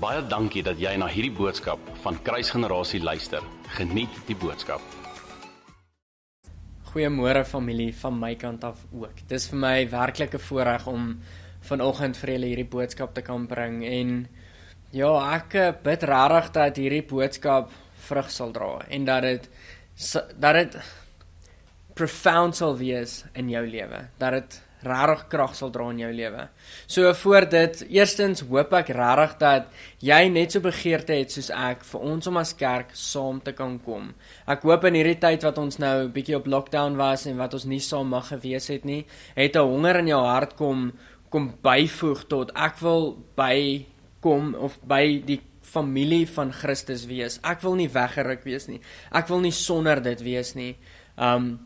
Baie dankie dat jy na hierdie boodskap van Kruisgenerasie luister. Geniet die boodskap. Goeiemôre familie van my kant af ook. Dis vir my werklik 'n voorreg om vanoggend vir julle hierdie boodskap te kan bring en ja, ek eh, bid regtig dat hierdie boodskap vrug sal dra en dat dit dat dit profound sal wees in jou lewe. Dat dit regtig krag sal dra in jou lewe. So voor dit, eerstens hoop ek regtig dat jy net so begeerte het soos ek vir ons om as kerk saam te kan kom. Ek hoop in hierdie tyd wat ons nou bietjie op lockdown was en wat ons nie saam mag gewees het nie, het 'n honger in jou hart kom kom byvoeg tot ek wil by kom of by die familie van Christus wees. Ek wil nie weggeruk wees nie. Ek wil nie sonder dit wees nie. Um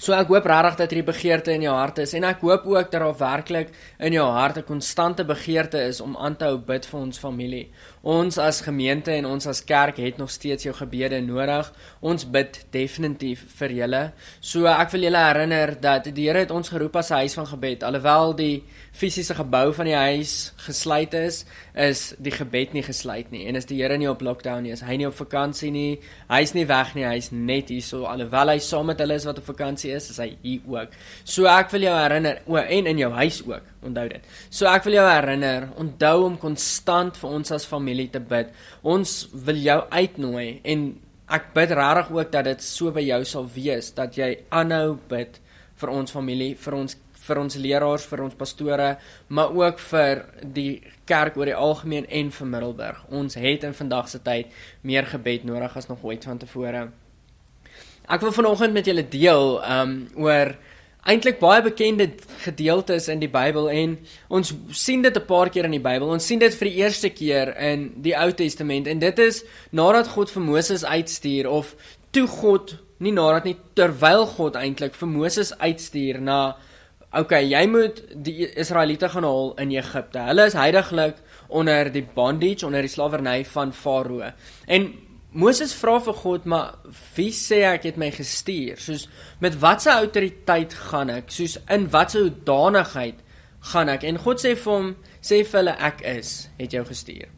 So ek hoop regtig dat hierdie begeerte in jou hart is en ek hoop ook dat daar werklik in jou hart 'n konstante begeerte is om aan te hou bid vir ons familie. Ons as gemeente en ons as kerk het nog steeds jou gebede nodig. Ons bid definitief vir julle. So ek wil julle herinner dat die Here het ons geroep as 'n huis van gebed. Alhoewel die fisiese gebou van die huis gesluit is, is die gebed nie gesluit nie. En as die Here nie op lockdown nie is, hy nie op vakansie nie, hy's nie weg nie, hy's net hier so alhoewel hy saam met hulle is wat op vakansie is, is hy hier ook. So ek wil jou herinner, o en in jou huis ook, onthou dit. So ek wil jou herinner, onthou om konstant vir ons as familie te bid. Ons wil jou uitnooi en ek bid regtig ook dat dit so by jou sal wees dat jy aanhou bid vir ons familie, vir ons vir ons leraars, vir ons pastore, maar ook vir die kerk oor die algemeen en vir Middelburg. Ons het in vandag se tyd meer gebed nodig as nog ooit vantevore. Ek wil vanoggend met julle deel um oor eintlik baie bekende gedeeltes in die Bybel en ons sien dit 'n paar keer in die Bybel. Ons sien dit vir die eerste keer in die Ou Testament en dit is nadat God vir Moses uitstuur of toe God nie nadat nie terwyl God eintlik vir Moses uitstuur na okay, jy moet die Israeliete gaan haal in Egipte. Hulle is heidaglik onder die bondage, onder die slawerny van Farao. En Moses vra vir God, maar wie sê ek het my gestuur? Soos met watter autoriteit gaan ek? Soos in watter hoedanigheid gaan ek? En God sê vir hom, sê vir hulle ek is, het jou gestuur.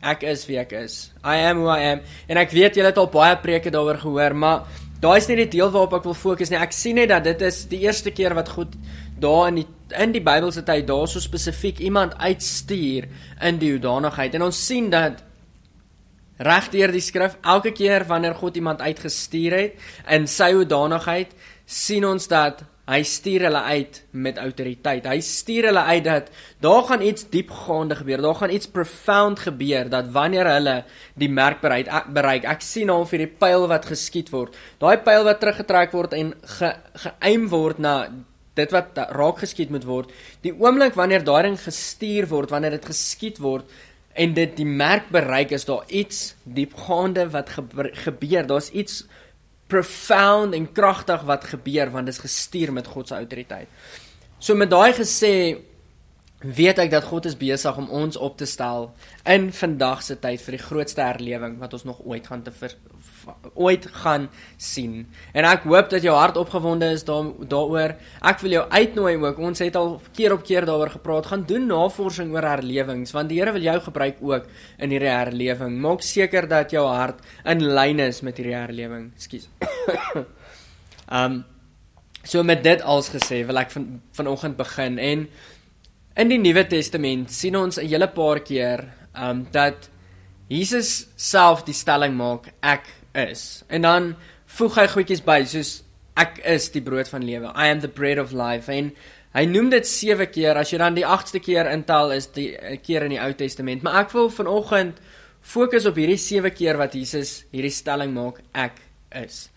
Ek is wie ek is. I am who I am. En ek weet julle het al baie preke daaroor gehoor, maar daai is nie die deel waarop ek wil fokus nie. Ek sien net dat dit is die eerste keer wat God daar in die in die Bybelse tyd daar so spesifiek iemand uitstuur in die hoedanigheid. En ons sien dat regdeur die skrif elke keer wanneer God iemand uitgestuur het in sy hoedanigheid sien ons dat hy stuur hulle uit met autoriteit. Hy stuur hulle uit dat daar gaan iets diepgaande gebeur. Daar gaan iets profound gebeur dat wanneer hulle die merk bereik, ek, bereik, ek sien al vir die pyl wat geskiet word. Daai pyl wat teruggetrek word en ge, geaim word na dit wat raak geskiet moet word. Die oomblik wanneer daai ding gestuur word, wanneer dit geskiet word, en dit die merk bereik is daar iets diepgaande wat gebeur daar's iets profound en kragtig wat gebeur want dit is gestuur met God se autoriteit so met daai gesê weet ek dat God is besig om ons op te stel in vandag se tyd vir die grootste herlewing wat ons nog ooit gaan te ver, ooit gaan sien. En ek hoop dat jou hart opgewonde is daar daaroor. Ek wil jou uitnooi ook. Ons het al keer op keer daaroor gepraat. Gaan doen navorsing oor herlewings want die Here wil jou gebruik ook in hierdie herlewing. Maak seker dat jou hart in lyn is met hierdie herlewing. Ekskuus. um so met dit als gesê, wil ek van vanoggend begin en In die Nuwe Testament sien ons 'n hele paar keer um dat Jesus self die stelling maak ek is. En dan voeg hy goedjies by soos ek is die brood van lewe. I am the bread of life. En hy noem dit 7 keer. As jy dan die 8ste keer intel is die eh, keer in die Ou Testament. Maar ek wil vanoggend fokus op hierdie 7 keer wat Jesus hierdie stelling maak ek is.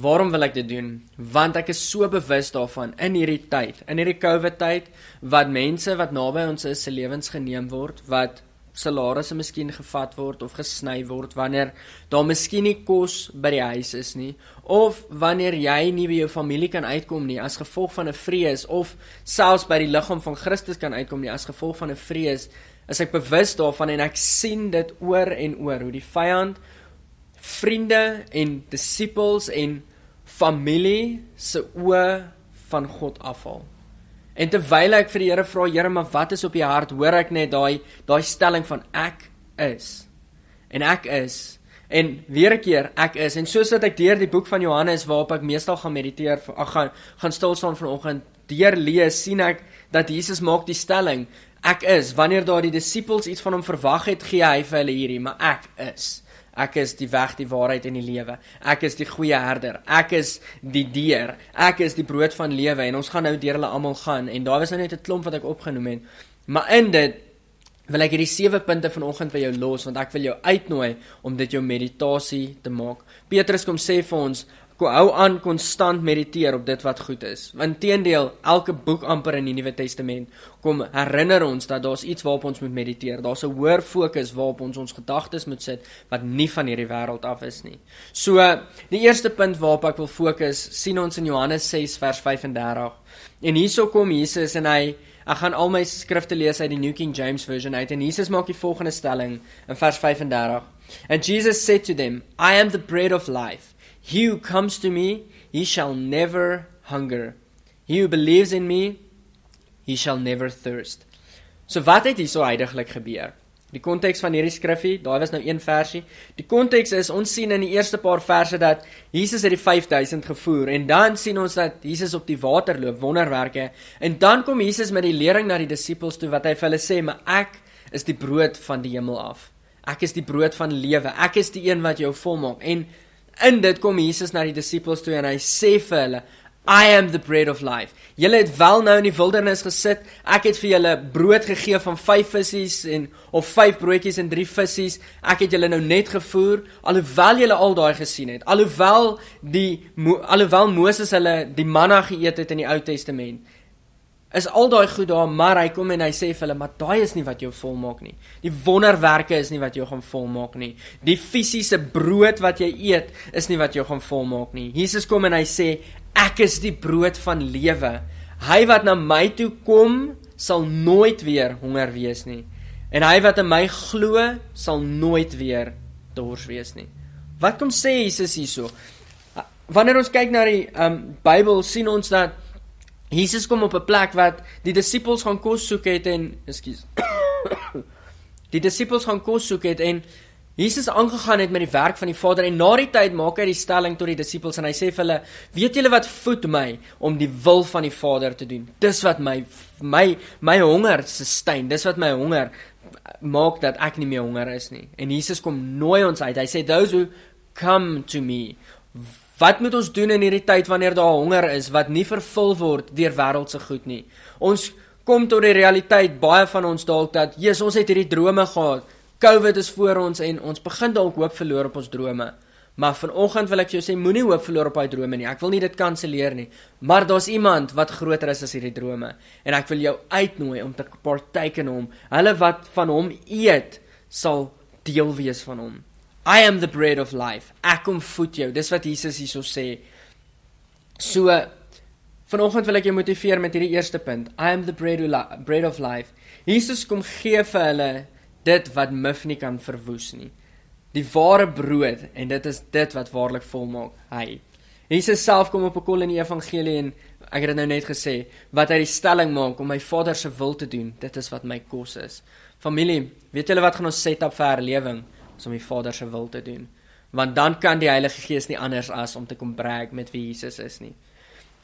Waarom wil ek dit doen? Want ek is so bewus daarvan in hierdie tyd, in hierdie COVID tyd wat mense wat naby ons is se lewens geneem word, wat salarisse miskien gevat word of gesny word wanneer daar miskien nie kos by die huis is nie of wanneer jy nie by jou familie kan uitkom nie as gevolg van 'n vrees of selfs by die liggaam van Christus kan uitkom nie as gevolg van 'n vrees, is ek bewus daarvan en ek sien dit oor en oor hoe die vyand vriende en disippels en familie se oë van God afhaal. En terwyl ek vir die Here vra, Here, maar wat is op u hart? Hoor ek net daai daai stelling van ek is. En ek is en weer 'n keer ek is en soos wat ek deur die boek van Johannes waarop ek meestal gaan mediteer, ag gaan gaan stil staan vanoggend, deur lees sien ek dat Jesus maak die stelling ek is wanneer daar die disippels iets van hom verwag het gee hy vir hulle hierdie maar ek is Ek is die weg, die waarheid en die lewe. Ek is die goeie herder. Ek is die deur. Ek is die brood van lewe en ons gaan nou deur hulle almal gaan en daar was nou net 'n klomp wat ek opgenoem het. Maar in dit wil ek hierdie sewe punte vanoggend vir jou los want ek wil jou uitnooi om dit jou meditasie te maak. Petrus kom sê vir ons hou aan konstant mediteer op dit wat goed is. Want teendeel, elke boek amper in die Nuwe Testament kom herinner ons dat daar's iets waarop ons moet mediteer. Daar's 'n hoër fokus waarop ons ons gedagtes moet sit wat nie van hierdie wêreld af is nie. So, die eerste punt waarop ek wil fokus, sien ons in Johannes 6 vers 35. En hierso kom Jesus en hy Ek gaan al my skrifte lees uit die New King James Version uit en Jesus maak die volgende stelling in vers 35. And Jesus said to them, I am the bread of life. He who comes to me, he shall never hunger. He who believes in me, he shall never thirst. So wat het hier so heidaglik gebeur? Die konteks van hierdie skriffie, daai was nou een versie. Die konteks is ons sien in die eerste paar verse dat Jesus het die 5000 gevoer en dan sien ons dat Jesus op die water loop, wonderwerke. En dan kom Jesus met die lering na die disippels toe wat hy vir hulle sê, "Maar ek is die brood van die hemel af. Ek is die brood van lewe. Ek is die een wat jou volmaak." En in dit kom Jesus na die disippels toe en hy sê vir hulle I am the bread of life. Julle het wel nou in die wildernis gesit. Ek het vir julle brood gegee van 5 visse en of 5 broodjies en 3 visse. Ek het julle nou net gevoer alhoewel julle al daai gesien het. Alhoewel die alhoewel Moses hulle die manna geëet het in die Ou Testament is al daai goed daar, maar hy kom en hy sê vir hulle, maar daai is nie wat jou volmaak nie. Die wonderwerke is nie wat jou gaan volmaak nie. Die fisiese brood wat jy eet is nie wat jou gaan volmaak nie. Jesus kom en hy sê, ek is die brood van lewe. Hy wat na my toe kom, sal nooit weer honger wees nie. En hy wat in my glo, sal nooit weer dors wees nie. Wat kom sê Jesus hierso? Wanneer ons kyk na die um Bybel, sien ons dat Jesus kom op 'n plek wat die disippels gaan kos soek het en ekskuus. die disippels gaan kos soek het en Jesus aangegaan het met die werk van die Vader en na die tyd maak hy die stelling tot die disippels en hy sê vir hulle: "Weet julle wat voed my om die wil van die Vader te doen? Dis wat my my my honger sustain. Dis wat my honger maak dat ek nie meer honger is nie." En Jesus kom nooi ons uit. Hy sê: "Those who come to me Wat moet ons doen in hierdie tyd wanneer daar honger is wat nie vervul word deur wêreldse goed nie? Ons kom tot die realiteit baie van ons dalk dat Jesus ons het hierdie drome gehad. COVID is voor ons en ons begin dalk hoop verloor op ons drome. Maar vanoggend wil ek jou sê moenie hoop verloor op daai drome nie. Ek wil nie dit kanselleer nie. Maar daar's iemand wat groter is as hierdie drome en ek wil jou uitnooi om te partyke in hom. Hulle wat van hom eet sal deel wees van hom. I am the bread of life. Ek kom voed jou. Dis wat Jesus hierso sê. So vanoggend wil ek jou motiveer met hierdie eerste punt. I am the bread of, bread of life. Jesus kom gee vir hulle dit wat mif nie kan verwoes nie. Die ware brood en dit is dit wat waarlik volmaak. Hy. Jesus self kom op 'n kol in die evangelie en ek het dit nou net gesê wat hy die stelling maak om my Vader se wil te doen. Dit is wat my kos is. Familie, weet julle wat gaan ons set up vir herlewing? Is om die Vader se wil te doen. Want dan kan die Heilige Gees nie anders as om te kom brag met wie Jesus is nie.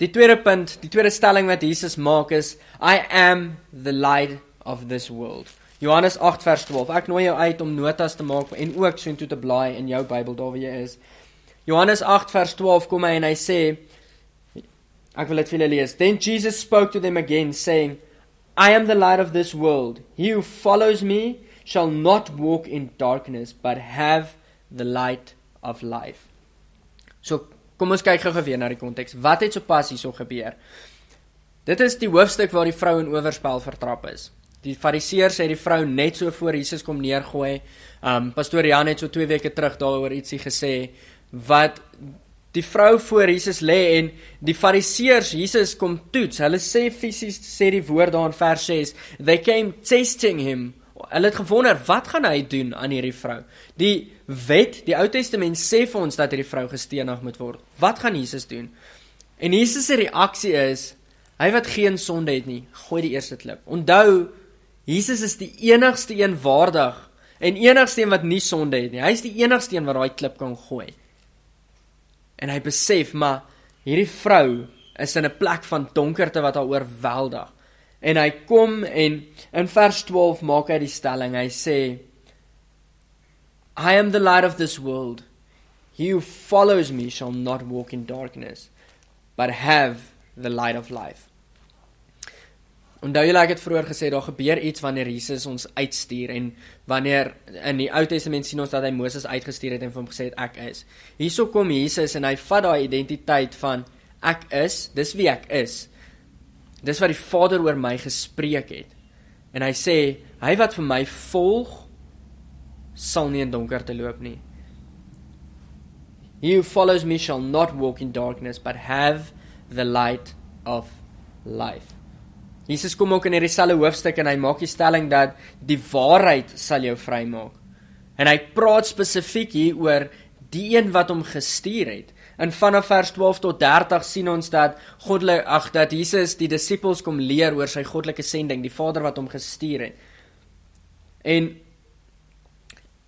Die tweede punt, die tweede stelling wat Jesus maak is I am the light of this world. Johannes 8 vers 12. Ek nooi jou uit om notas te maak en ook so intoe te blaai in jou Bybel daar waar jy is. Johannes 8 vers 12 kom hy en hy sê ek wil dit vir julle lees. Then Jesus spoke to them again saying, I am the light of this world. He who follows me shall not walk in darkness but have the light of life. So kom ons kyk gou-gou weer na die konteks. Wat het sopas hierso gebeur? Dit is die hoofstuk waar die vrou in oorspel vertrap is. Die fariseërs het die vrou net so voor Jesus kom neergooi. Um pastoor Jan het so 2 weke terug daaroor ietsie gesê wat die vrou voor Jesus lê en die fariseërs Jesus kom toets. Hulle sê fisies sê die woord daar in vers 6, they came testing him Hulle het gewonder wat gaan hy doen aan hierdie vrou. Die wet, die Ou Testament sê vir ons dat hierdie vrou gestenig moet word. Wat gaan Jesus doen? En Jesus se reaksie is hy wat geen sonde het nie, gooi die eerste klip. Onthou, Jesus is die enigste een waardig En enigste een wat nie sonde het nie. Hy is die enigste een wat daai klip kan gooi. En hy besef maar hierdie vrou is in 'n plek van donkerte wat haar oorweldig. En hy kom en in vers 12 maak hy die stelling. Hy sê I am the light of this world. He who follows me shall not walk in darkness, but have the light of life. Onthou julle ek het vroeër gesê daar gebeur iets wanneer Jesus ons uitstuur en wanneer in die Ou Testament sien ons dat hy Moses uitgestuur het en vir hom gesê het ek is. Hierso kom Jesus en hy vat daai identiteit van ek is, dis wie ek is. Dis wat die Vader oor my gespreek het. En hy sê hy wat vir my volg sal nie in donker te loop nie. He who follows me shall not walk in darkness but have the light of life. Jesus kom ook in hierdie selfe hoofstuk en hy maak die stelling dat die waarheid sal jou vrymaak. En hy praat spesifiek hier oor die een wat hom gestuur het. In vanaf vers 12 tot 30 sien ons dat goddelik ag dat Jesus die disippels kom leer oor sy goddelike sending, die Vader wat hom gestuur het. En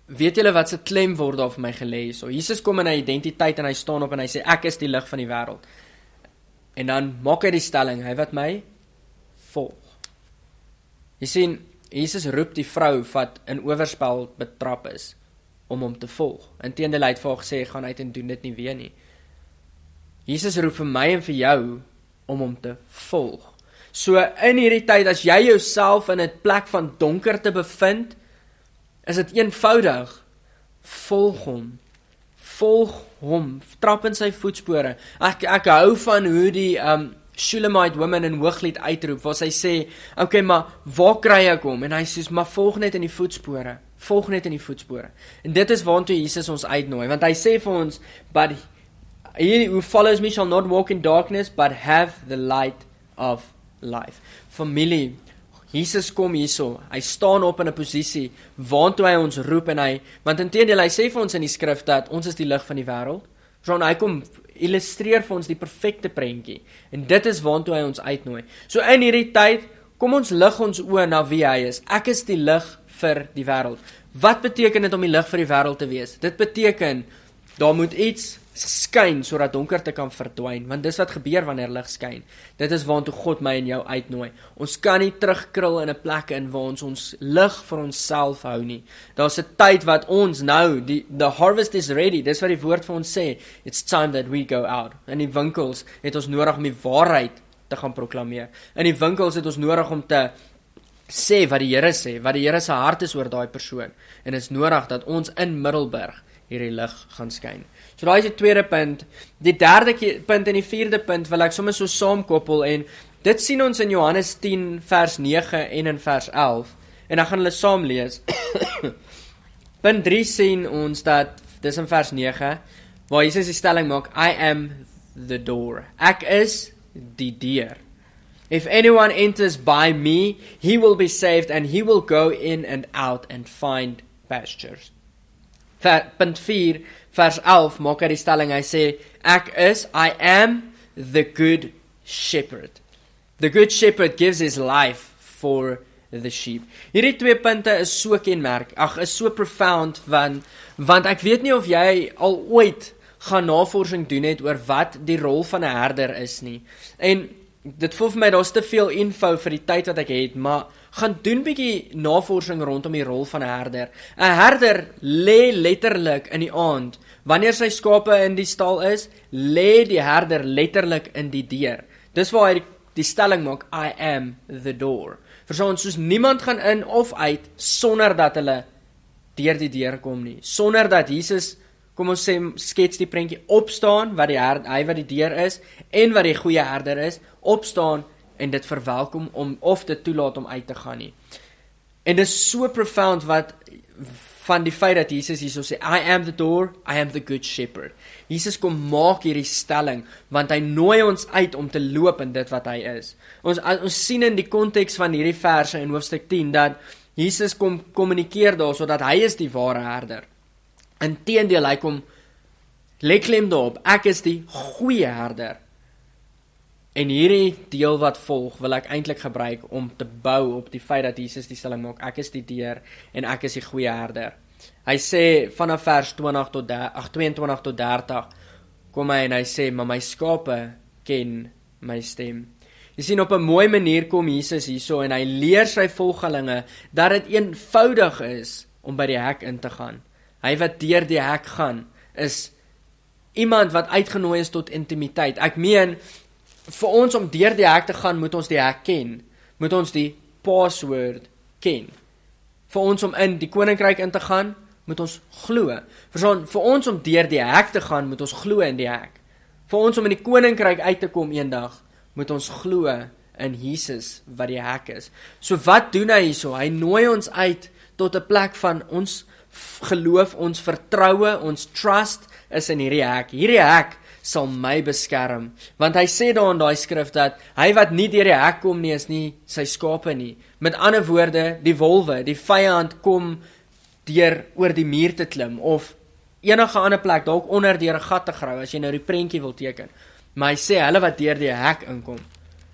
weet julle wat se klem word daar vir my gelê hier? So Jesus kom in 'n identiteit en hy staan op en hy sê ek is die lig van die wêreld. En dan maak hy die stelling, hy wat my volg. Jy sien, Jesus roep die vrou wat in oorspel betrap is om hom te volg. Inteendeel hy het vir haar gesê gaan uit en doen dit nie weer nie. Jesus roep vir my en vir jou om hom te volg. So in hierdie tyd as jy jouself in 'n plek van donkerte bevind, is dit eenvoudig volg hom. Volg hom, trap in sy voetspore. Ek ek hou van hoe die um Shulamite woman in Hooglied uitroep waar sy sê, "Oké, okay, maar waar kry ek hom?" En hy sê, "Maar volg net in die voetspore. Volg net in die voetspore." En dit is waartoe Jesus ons uitnooi, want hy sê vir ons, "But he who follows me shall not walk in darkness, but have the light of life." Familie, Jesus kom hierso. Hy staan op in 'n posisie waartoe hy ons roep en hy, want intedeel hy sê vir ons in die skrif dat ons is die lig van die wêreld. Ron hy kom illustreer vir ons die perfekte prentjie en dit is waartoe hy ons uitnooi. So in hierdie tyd kom ons lig ons oë na wie hy is. Ek is die lig vir die wêreld. Wat beteken dit om die lig vir die wêreld te wees? Dit beteken daar moet iets skyn sodat donkerte kan verdwyn want dis wat gebeur wanneer lig skyn. Dit is waartoe God my en jou uitnooi. Ons kan nie terugkrul in 'n plek in waar ons ons lig vir onsself hou nie. Daar's 'n tyd wat ons nou die the harvest is ready. Dis wat die woord vir ons sê. It's time that we go out. In die winkels het ons nodig om die waarheid te gaan proklameer. In die winkels het ons nodig om te sê wat die Here sê wat die Here se hart is oor daai persoon. En dit is nodig dat ons in Middelburg hierdie lig gaan skyn So daai is die tweede punt. Die derde punt en die vierde punt wil ek sommer so saamkoppel en dit sien ons in Johannes 10 vers 9 en in vers 11 en dan gaan hulle saam lees. punt 3 sien ons dat dis in vers 9 waar Jesus die stelling maak I am the door. Ek is die deur. If anyone enters by me, he will be saved and he will go in and out and find pastures. Punt 4 vers 11 maak hy die stelling. Hy sê ek is I am the good shepherd. The good shepherd gives his life for the sheep. Hierdie twee punte is so kenmerk. Ag, is so profound want want ek weet nie of jy al ooit gaan navorsing doen het oor wat die rol van 'n herder is nie. En dit voel vir my daar's te veel info vir die tyd wat ek het, maar gaan doen bietjie navorsing rondom die rol van 'n herder. 'n Herder lê letterlik in die aand Wanneer sy skape in die stal is, lê die herder letterlik in die deur. Dis waar hy die, die stelling maak I am the door. Verstaan, soos niemand gaan in of uit sonder dat hulle deur die deur kom nie. Sonder dat Jesus kom ons sê skets die prentjie opstaan wat die herder hy wat die deur is en wat die goeie herder is, opstaan en dit verwelkom om of dit toelaat om uit te gaan nie. En dit is so profound wat van die feit dat Jesus hierso sê I am the door, I am the good shepherd. Jesus kom maak hierdie stelling want hy nooi ons uit om te loop in dit wat hy is. Ons ons sien in die konteks van hierdie verse in hoofstuk 10 dat Jesus kom kommunikeer daar sodat hy is die ware herder. Inteendeel hy kom lê klem daarop ek is die goeie herder. En hierdie deel wat volg wil ek eintlik gebruik om te bou op die feit dat Jesus die stelling maak ek is die deur en ek is die goeie herder. Hy sê vanaf vers 20 tot 30, 22 tot 30 kom hy en hy sê maar my skape ken my stem. Jy sien op 'n mooi manier kom Jesus hierso en hy leer sy volgelinge dat dit eenvoudig is om by die hek in te gaan. Hy wat deur die hek gaan is iemand wat uitgenooi is tot intimiteit. Ek meen vir ons om deur die hek te gaan, moet ons die hek ken. Moet ons die password ken. Vir ons om in die koninkryk in te gaan, moet ons glo. Verstaan, vir ons om deur die hek te gaan, moet ons glo in die hek. Vir ons om in die koninkryk uit te kom eendag, moet ons glo in Jesus wat die hek is. So wat doen hy hierso? Hy nooi ons uit tot 'n plek van ons geloof, ons vertroue, ons trust is in hierdie hek. Hierdie hek sal my beskerm, want hy sê daar in daai skrif dat hy wat nie deur die hek kom nie is nie sy skape nie. Met ander woorde, die wolwe, die vyand kom deur oor die muur te klim of enige ander plek dalk onder deur 'n gat te grawe as jy nou die prentjie wil teken. Maar hy sê hulle wat deur die hek inkom.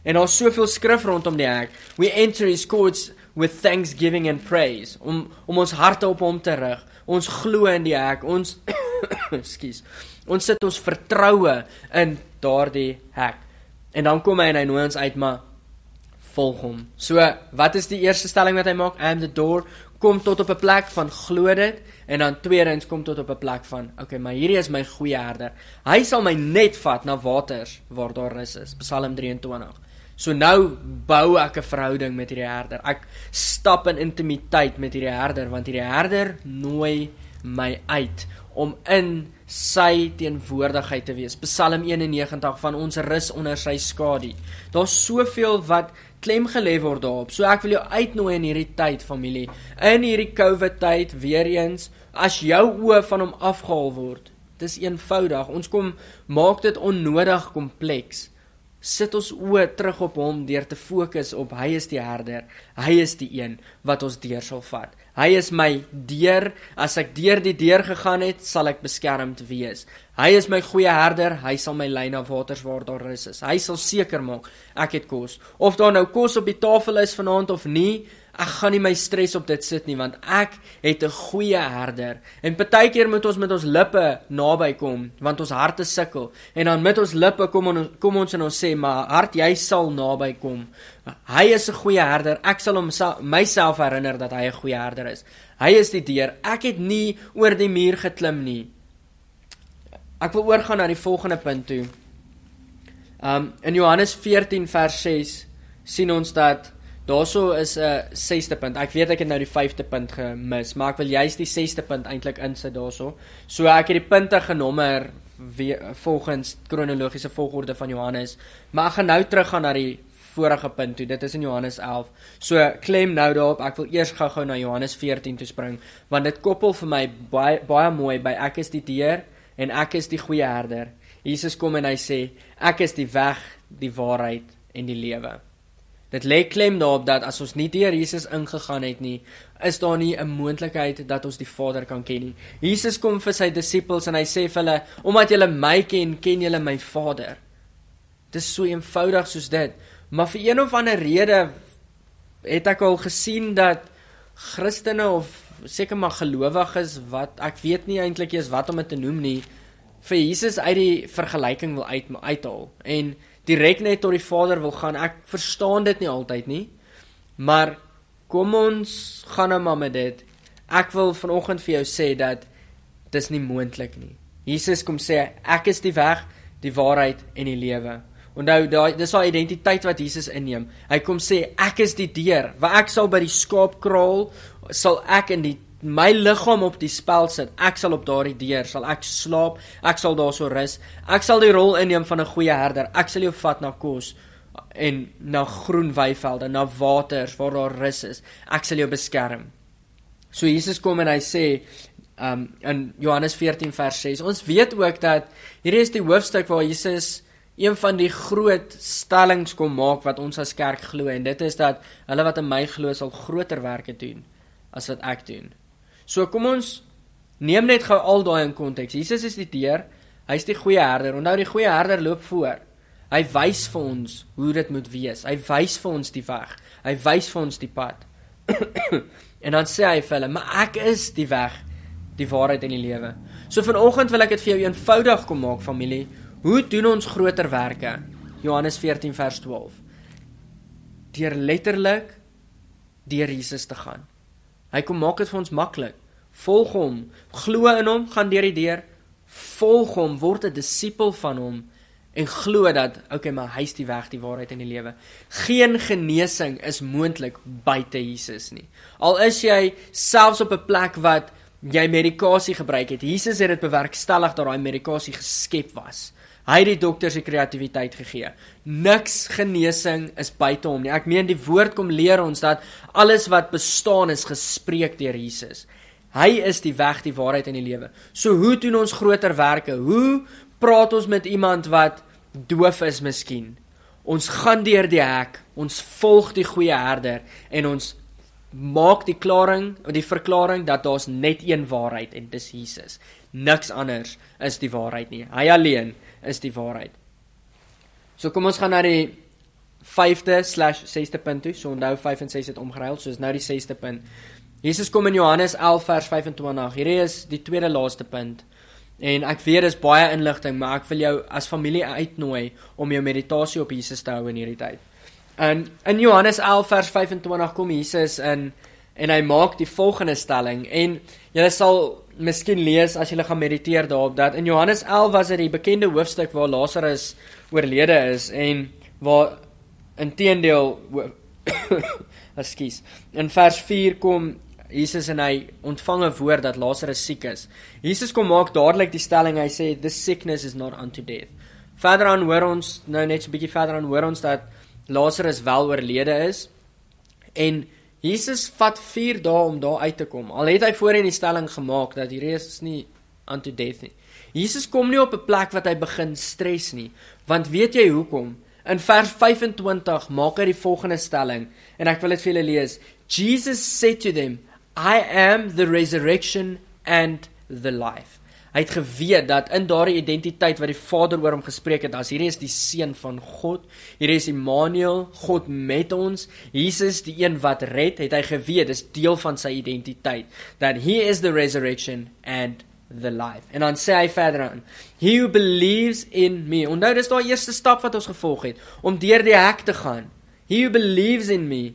En daar's soveel skrif rondom die hek. We enter his courts with thanksgiving and praise om om ons harte op hom te rig. Ons glo in die hek. Ons ekskuus. Ons sit ons vertroue in daardie hek. En dan kom hy en hy nooi ons uit maar volg hom. So, wat is die eerste stelling wat hy maak? I am the door. Kom tot op 'n plek van glo dit en dan tweedens kom tot op 'n plek van okay, maar hierdie is my goeie herder. Hy sal my net vat na waters waar daar rus is. Psalm 23. So nou bou ek 'n verhouding met hierdie herder. Ek stap in intimiteit met hierdie herder want hierdie herder nooi my uit om in sy teenwoordigheid te wees. Psalm 91 van ons rus onder sy skadu. Daar's soveel wat klem gelê word daarop. So ek wil jou uitnooi in hierdie tyd familie, in hierdie COVID tyd weer eens, as jou oë van hom afgehaal word. Dis eenvoudig. Ons kom maak dit onnodig kompleks sit ons oë terug op hom deur te fokus op hy is die herder. Hy is die een wat ons deur sal vat. Hy is my deur. As ek deur die deur gegaan het, sal ek beskermd wees. Hy is my goeie herder. Hy sal my lei na waters waar daar rus is. Hy sal seker maak ek het kos. Of daar nou kos op die tafel is vanaand of nie, Ek gaan nie my stres op dit sit nie want ek het 'n goeie herder. En partykeer moet ons met ons lippe naby kom want ons harte sukkel. En dan met ons lippe kom ons kom ons en ons sê maar hart jy sal naby kom. Hy is 'n goeie herder. Ek sal hom myself herinner dat hy 'n goeie herder is. Hy is die deur. Ek het nie oor die muur geklim nie. Ek wil oorgaan na die volgende punt toe. Um in Johannes 14 vers 6 sien ons dat Daarso is 'n uh, 6ste punt. Ek weet ek het nou die 5de punt gemis, maar ek wil juist die 6ste punt eintlik insit daarso. So ek het die punte genommer volgens kronologiese volgorde van Johannes, maar ek gaan nou teruggaan na die vorige punt toe. Dit is in Johannes 11. So klem nou daarop. Ek wil eers gou-gou na Johannes 14 toe spring, want dit koppel vir my baie baie mooi by ek is die deur en ek is die goeie herder. Jesus kom en hy sê ek is die weg, die waarheid en die lewe. Dit lê klem daarop dat as ons nie deur Jesus ingegaan het nie, is daar nie 'n moontlikheid dat ons die Vader kan ken nie. Jesus kom vir sy disippels en hy sê vir hulle, omdat julle my ken, ken julle my Vader. Dit is so eenvoudig soos dit. Maar vir een of ander rede het ek al gesien dat Christene of seker maar gelowiges wat ek weet nie eintlik eens wat om dit te noem nie, vir Jesus uit die vergelyking wil uit uithaal. En direk net tot die Vader wil gaan. Ek verstaan dit nie altyd nie. Maar kom ons gaan nou maar met dit. Ek wil vanoggend vir jou sê dat dis nie moontlik nie. Jesus kom sê ek is die weg, die waarheid en die lewe. Onthou daai dis haar identiteit wat Jesus inneem. Hy kom sê ek is die deur. Waar ek sal by die skaapkraal sal ek in die my liggaam op die spel sit. Ek sal op daardie deur sal ek slaap. Ek sal daarso rus. Ek sal die rol inneem van 'n goeie herder. Ek sal jou vat na kos en na groen weivelde, na waters waar daar rus is. Ek sal jou beskerm. So Jesus kom en hy sê um in Johannes 14 vers 6. Ons weet ook dat hierdie is die hoofstuk waar Jesus een van die groot stellings kom maak wat ons as kerk glo en dit is dat hulle wat in my glo sal groter werke doen as wat ek doen. So kom ons neem net gou al daai in konteks. Jesus is die deur. Hy's die goeie herder. Onthou die goeie herder loop voor. Hy wys vir ons hoe dit moet wees. Hy wys vir ons die weg. Hy wys vir ons die pad. en dan sê hy vir hulle, "Maar ek is die weg, die waarheid en die lewe." So vanoggend wil ek dit vir jou eenvoudig kom maak, familie. Hoe doen ons groter werke? Johannes 14 vers 12. Deur letterlik deur Jesus te gaan. Hy kom maak dit vir ons maklik. Volg hom, glo in hom, gaan deur die deur, volg hom, word 'n disipel van hom en glo dat okay, maar hy's die weg, die waarheid en die lewe. Geen genesing is moontlik buite Jesus nie. Al is jy selfs op 'n plek wat jy medikasie gebruik het. Jesus het dit bewerkstellig dat daai medikasie geskep was. Hy het die dokters die kreatiwiteit gegee. Niks genesing is buite hom nie. Ek meen die woord kom leer ons dat alles wat bestaan is gespreek deur Jesus. Hy is die weg, die waarheid en die lewe. So hoe doen ons groter werke? Hoe praat ons met iemand wat doof is miskien. Ons gaan deur die hek, ons volg die goeie herder en ons maak die klaring, die verklaring dat daar's net een waarheid en dis Jesus. Niks anders is die waarheid nie. Hy alleen is die waarheid. So kom ons gaan na die 5de/6de punt toe. So onthou 5 en 6 het omgeruil, so is nou die 6de punt. Jesus kom in Johannes 11 vers 25. Hierdie is die tweede laaste punt. En ek weet dis baie inligting, maar ek wil jou as familie uitnooi om jou meditasie op Jesus te hou in hierdie tyd. En in Johannes 11 vers 25 kom Jesus in en hy maak die volgende stelling en jy sal miskien lees as jy gaan mediteer daarop dat in Johannes 11 was dit die bekende hoofstuk waar Lazarus oorlede is en waar inteendeel ekskuus in vers 4 kom Jesus en hy ontvang 'n woord dat Lazarus siek is. Jesus kom maak dadelik die stelling. Hy sê this sickness is not unto death. Verder aan hoor ons nou net so 'n bietjie verder aan hoor ons dat Lazarus wel oorlede is. En Jesus vat 4 dae om daar uit te kom. Al het hy voorheen die stelling gemaak dat hierdie is nie unto death nie. Jesus kom nie op 'n plek wat hy begin stres nie, want weet jy hoekom? In vers 25 maak hy die volgende stelling en ek wil dit vir julle lees. Jesus said to them, I am the resurrection and the life. Hy het geweet dat in daardie identiteit wat die Vader oor hom gespreek het, as hierdie is die seun van God, hierdie is Immanuel, God met ons, Jesus die een wat red, het hy geweet dis deel van sy identiteit that he is the resurrection and the life. En dan sê hy verder aan, he who believes in me. Onthou dis daai eerste stap wat ons gevolg het om deur die hek te gaan. He who believes in me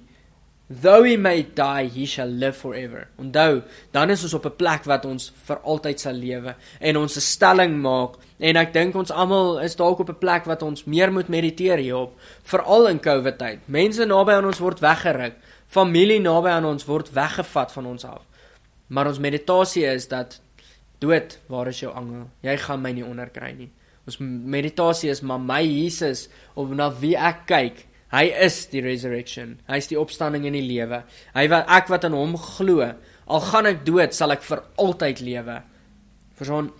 Though he may die, he shall live forever. Onthou, dan is ons op 'n plek wat ons vir altyd sal lewe en ons 'n stelling maak en ek dink ons almal is dalk op 'n plek wat ons meer moet mediteer hierop, veral in COVID tyd. Mense naby aan ons word weggeruk, familie naby aan ons word weggevat van ons af. Maar ons meditasie is dat dood, waar is jou angel? Jy gaan my nie onderkry nie. Ons meditasie is maar my Jesus op na wie ek kyk Hy is die resurrection. Hy is die opstanding en die lewe. Hy wat ek wat aan hom glo, al gaan ek dood, sal ek vir altyd lewe. Verson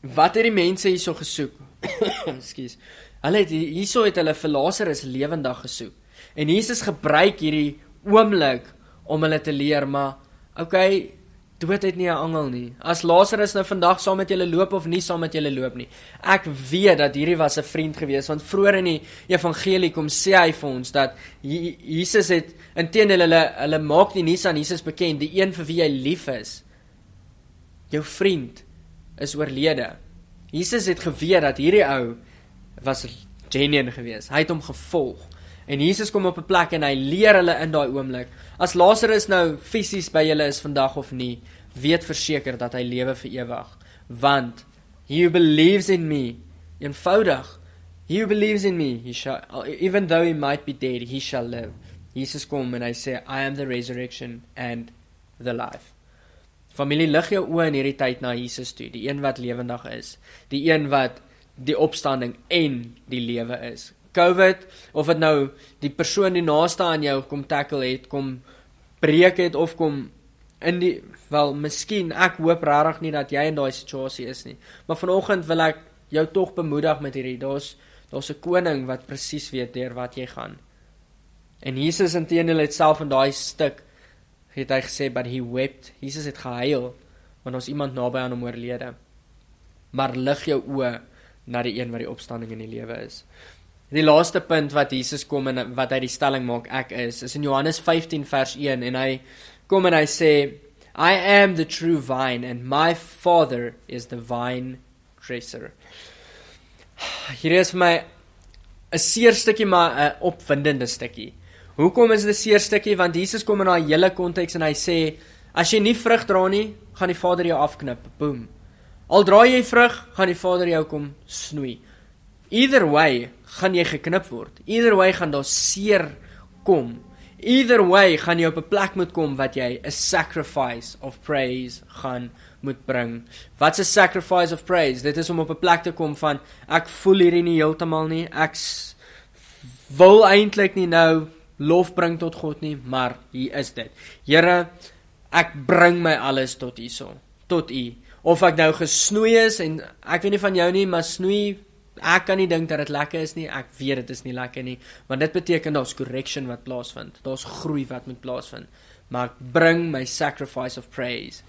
Wat het die mense hierso gesoek? Ekskuus. Hulle het hierso het hulle vir Lazarus lewendig gesoek. En Jesus gebruik hierdie oomblik om hulle te leer, maar okay, dood het nie 'n angel nie. As Lazarus nou vandag saam met julle loop of nie saam met julle loop nie. Ek weet dat hierdie was 'n vriend gewees want vroeër in die evangelie kom sê hy vir ons dat Jesus het intendeel hulle hulle maak die nuus aan Jesus bekend, die een vir wie hy lief is. Jou vriend is oorlede. Jesus het geweet dat hierdie ou was genuen gewees. Hy het hom gevolg. En Jesus kom op 'n plek en hy leer hulle in daai oomblik. As Lazarus nou fisies by julle is vandag of nie, weet verseker dat hy lewe vir ewig, want he who believes in me, eenvoudig, he who believes in me, he shall even though he might be dead, he shall live. Jesus kom en hy sê I am the resurrection and the life. Familie lig jou oë in hierdie tyd na Jesus toe, die een wat lewendig is, die een wat die opstanding en die lewe is. COVID of dit nou die persoon die naaste aan jou kom tackle het, kom breek het of kom in die wel miskien ek hoop regtig nie dat jy in daai situasie is nie. Maar vanoggend wil ek jou tog bemoedig met hierdie daar's daar's 'n koning wat presies weet deur wat jy gaan. En Jesus intedeel het self in daai stuk het hy gesê but he wept. Jesus het gehuil want ons iemand naby aan hom oorlede. Maar lig jou oë na die een wat die opstanding in die lewe is. Die laaste punt wat Jesus kom en wat hy die stelling maak ek is, is in Johannes 15 vers 1 en hy kom en hy sê I am the true vine and my father is the vine dresser. Hier is vir my 'n seer stukkie maar 'n opwindende stukkie. Hoekom is dit 'n seer stukkie? Want Jesus kom in daai hele konteks en hy sê as jy nie vrug dra nie, gaan die Vader jou afknip. Boom. Al dra jy vrug, gaan die Vader jou kom snoei. Either way gaan jy geknip word. Either way gaan daar seer kom. Either way gaan jy op 'n plek moet kom wat jy 'n sacrifice of praise gaan moet bring. Wat's 'n sacrifice of praise? Dit is om op 'n plek te kom van ek voel hierdie nie heeltemal nie. Ek wil eintlik nie nou lof bring tot God nie, maar hier is dit. Here, ek bring my alles tot U tot U. Of ek nou gesnoei is en ek weet nie van jou nie, maar snoei ek kan nie dink dat dit lekker is nie. Ek weet dit is nie lekker nie, want dit beteken daar's correction wat plaasvind. Daar's groei wat moet plaasvind. Maar ek bring my sacrifice of praise.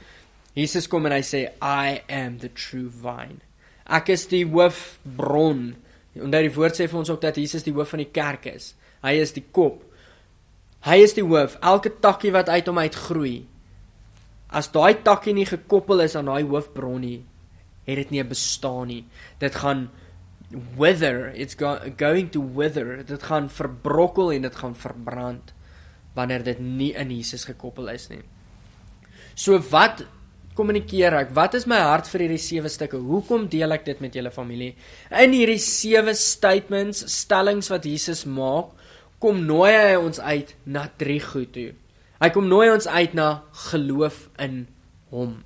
Jesus kom en hy sê I am the true vine. Ek is die hoofbron. Dat die woord sê vir ons ook dat Jesus die hoof van die kerk is. Hy is die kop. Hy is die hoof. Elke takkie wat uit hom uitgroei. As daai takkie nie gekoppel is aan daai hoofbron nie, het dit nie bestaan nie. Dit gaan wither. It's go going to wither. Dit gaan verbrokkel en dit gaan verbrand wanneer dit nie in Jesus gekoppel is nie. So wat kommunikeer ek? Wat is my hart vir hierdie sewe stukke? Hoekom deel ek dit met julle familie? In hierdie sewe statements, stellings wat Jesus maak, kom nooi hy ons uit na drie goed toe. Hy kom nooi ons uit na geloof in hom.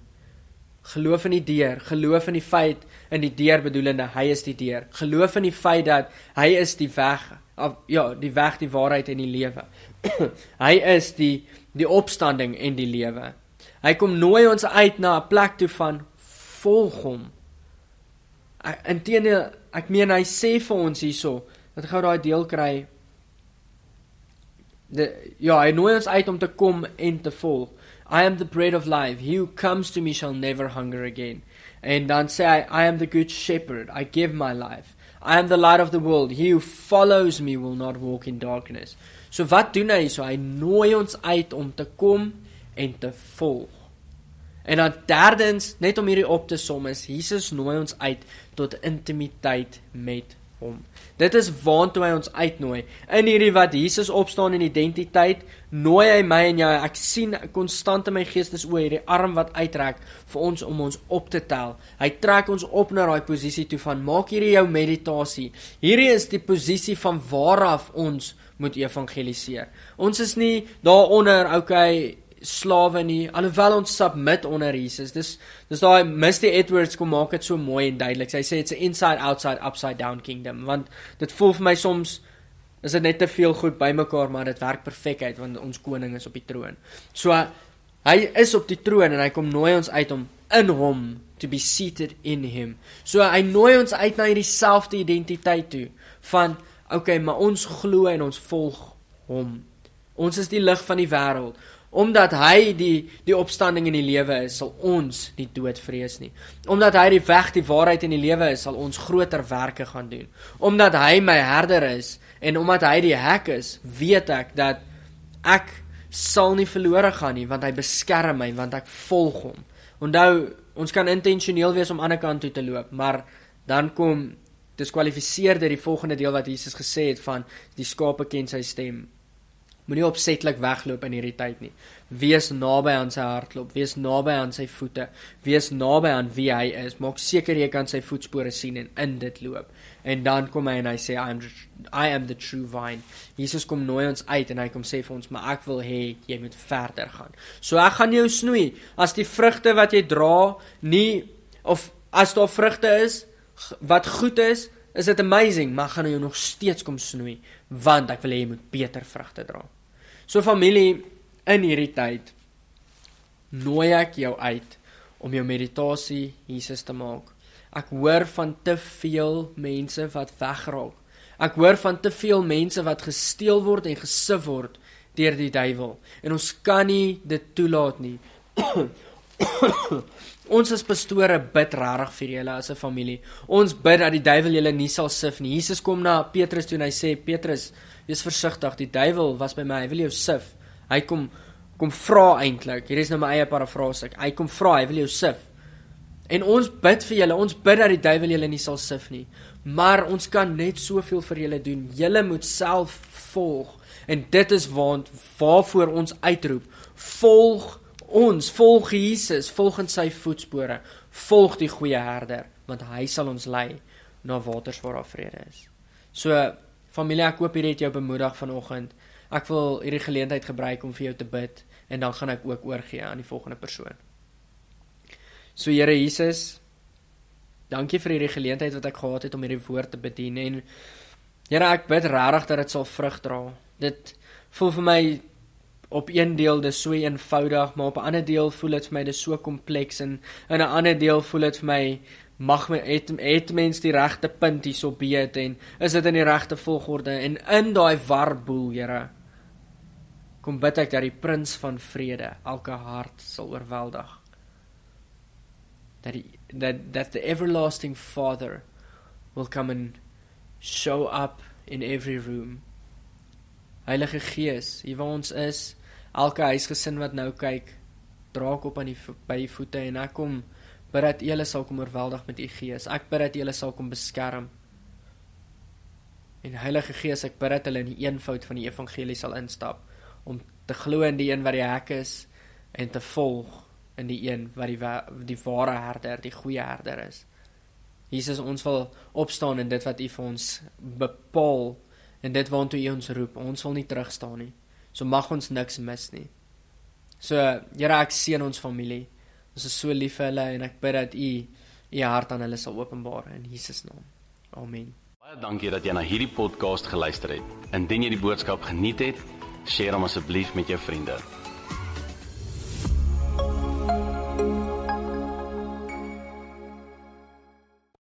Geloof in die deur, geloof in die feit in die deur bedoelende hy is die deur. Geloof in die feit dat hy is die weg, of, ja, die weg, die waarheid en die lewe. hy is die die opstanding en die lewe. Hy kom nooi ons uit na 'n plek toe van volg hom. Inteendeel, ek meen hy sê vir ons hierso, dat gou daai deel kry. De, ja, hy nooi ons uit om te kom en te volg. I am the bread of life. He who comes to me shall never hunger again. En dan sê hy, I am the good shepherd. I give my life. I am the light of the world. He who follows me will not walk in darkness. So wat doen hy? So hy nooi ons uit om te kom en te volg. En dan derdens, net om hierdie op te som is Jesus nooi ons uit tot intimiteit met hom. Dit is waartoe hy ons uitnooi. In hierdie wat Jesus opstaan in identiteit, nooi hy my en jou. Ek sien konstant in my geestes oë hierdie arm wat uittrek vir ons om ons op te tel. Hy trek ons op na daai posisie toe van maak hierdie jou meditasie. Hierdie is die posisie van waaraf ons moet evangeliseer. Ons is nie daaronder, okay, slawe nie alhoewel ons submit onder Jesus dis dis daai Misty Edwards kom maak dit so mooi en duidelik. Hy sê it's an inside outside upside down kingdom want dit voel vir my soms is dit net te veel goed bymekaar maar dit werk perfek uit want ons koning is op die troon. So hy is op die troon en hy kom nooi ons uit om in hom to be seated in him. So hy nooi ons uit na hierdie selfde identiteit toe van okay maar ons glo en ons volg hom. Ons is die lig van die wêreld Omdat hy die die opstanding in die lewe is, sal ons nie dood vrees nie. Omdat hy die weg, die waarheid en die lewe is, sal ons groter werke gaan doen. Omdat hy my herder is en omdat hy die hek is, weet ek dat ek sal nie verlore gaan nie want hy beskerm my want ek volg hom. Onthou, ons kan intentioneel wees om aan die ander kant toe te loop, maar dan kom diskwalifiseer dit die volgende deel wat Jesus gesê het van die skape ken sy stem Moenie opsetlik wegloop in hierdie tyd nie. Wees naby aan sy hartklop, wees naby aan sy voete, wees naby aan wie hy is. Maak seker jy kan sy voetspore sien en in dit loop. En dan kom hy en hy sê I am I am the true vine. Jesus kom nooi ons uit en hy kom sê vir ons, maar ek wil hê jy moet verder gaan. So ek gaan jou snoei as die vrugte wat jy dra nie of as daar vrugte is wat goed is, is dit amazing, maar gaan jy nog steeds kom snoei want ek wil hê jy moet beter vrugte dra. So familie, in hierdie tyd nooi ek jou uit om jou meditasie Jesus te maak. Ek hoor van te veel mense wat wegraak. Ek hoor van te veel mense wat gesteel word en gesif word deur die duiwel en ons kan nie dit toelaat nie. Ons as pastore bid regtig vir julle as 'n familie. Ons bid dat die duiwel julle nie sal sif nie. Jesus kom na Petrus toe en hy sê Petrus, wees versigtig, die duiwel was by my, hy wil jou sif. Hy kom kom vra eintlik. Hier is nou my eie parafrase. Hy kom vra, hy wil jou sif. En ons bid vir julle. Ons bid dat die duiwel julle nie sal sif nie. Maar ons kan net soveel vir julle doen. Julle moet self volg. En dit is waant waarvoor ons uitroep. Volg ons volg Jesus, volg in sy voetspore, volg die goeie herder, want hy sal ons lei na waters waar daar vrede is. So familie, ek hoop hierdie het jou bemoedig vanoggend. Ek wil hierdie geleentheid gebruik om vir jou te bid en dan gaan ek ook oorgee aan die volgende persoon. So Here Jesus, dankie vir hierdie geleentheid wat ek gehad het om hierdie woord te bedien en Here, ek bid regtig dat dit sal vrug dra. Dit voel vir my op een deel dis so eenvoudig, maar op 'n ander deel voel dit vir my dis so kompleks en in 'n ander deel voel dit vir my mag my het, het mens die regte punt hierso beet en is dit in die regte volgorde en in daai warboel, Here. Kom bid ek dat die prins van vrede elke hart sal oorweldig. Dat die that that the everlasting father will come and show up in every room. Heilige Gees, hier waar ons is, elke huisgesin wat nou kyk, draak op aan die by die voete en ek kom bid dat U hulle sal kom oorweldig met U Gees. Ek bid dat U hulle sal kom beskerm. En Heilige Gees, ek bid dat hulle in die eenvoud van die evangelie sal instap om te glo in die een wat die hek is en te volg in die een wat die die ware herder, die goeie herder is. Jesus, ons wil opstaan in dit wat U vir ons bepaal en dit waartoe U ons roep. Ons wil nie terugstaan nie. So mag ons niks mis nie. So Here ek seën ons familie. Ons is so lief vir hulle en ek bid dat U U hart aan hulle sal openbaar in Jesus naam. Amen. Baie dankie dat jy na hierdie podcast geluister het. Indien jy die boodskap geniet het, deel hom asseblief met jou vriende.